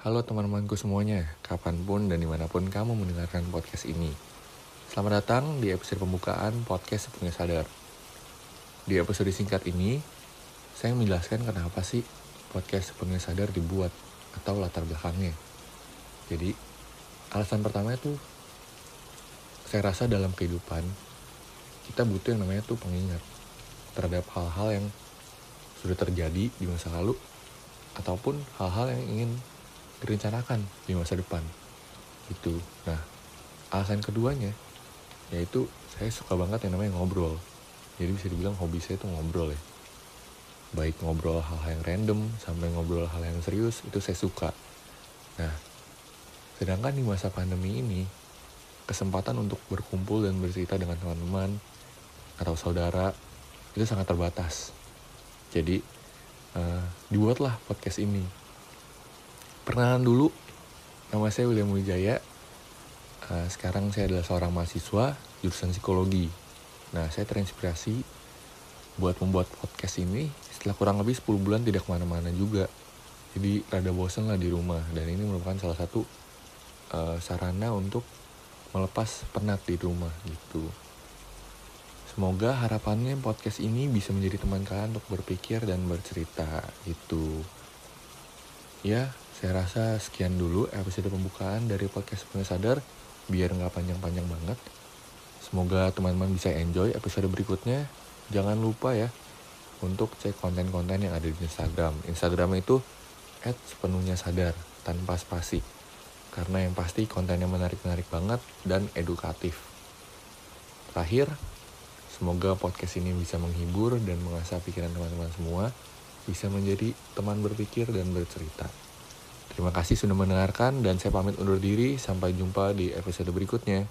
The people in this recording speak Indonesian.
Halo teman-temanku semuanya, kapan pun dan di mana pun kamu mendengarkan podcast ini. Selamat datang di episode pembukaan podcast Sepenuhnya Sadar. Di episode singkat ini, saya menjelaskan kenapa sih podcast Sepenuhnya Sadar dibuat atau latar belakangnya. Jadi, alasan pertama itu saya rasa dalam kehidupan kita butuh yang namanya tuh pengingat terhadap hal-hal yang sudah terjadi di masa lalu ataupun hal-hal yang ingin direncanakan di masa depan. Itu nah alasan keduanya yaitu saya suka banget yang namanya ngobrol. Jadi bisa dibilang hobi saya itu ngobrol ya. Baik ngobrol hal-hal yang random sampai ngobrol hal yang serius itu saya suka. Nah sedangkan di masa pandemi ini kesempatan untuk berkumpul dan bercerita dengan teman-teman atau saudara itu sangat terbatas. Jadi uh, dibuatlah podcast ini. Perkenalan dulu, nama saya William Wijaya. Uh, sekarang saya adalah seorang mahasiswa jurusan psikologi. Nah, saya terinspirasi buat membuat podcast ini setelah kurang lebih 10 bulan tidak ke mana-mana juga. Jadi rada bosen lah di rumah dan ini merupakan salah satu uh, sarana untuk melepas penat di rumah gitu. Semoga harapannya podcast ini bisa menjadi teman kalian untuk berpikir dan bercerita gitu. Ya, saya rasa sekian dulu episode pembukaan dari podcast Punya Sadar biar nggak panjang-panjang banget. Semoga teman-teman bisa enjoy episode berikutnya. Jangan lupa ya untuk cek konten-konten yang ada di Instagram. Instagram itu sepenuhnya sadar tanpa spasi. Karena yang pasti kontennya menarik-menarik banget dan edukatif. Terakhir, Semoga podcast ini bisa menghibur dan mengasah pikiran teman-teman semua, bisa menjadi teman berpikir dan bercerita. Terima kasih sudah mendengarkan dan saya pamit undur diri. Sampai jumpa di episode berikutnya.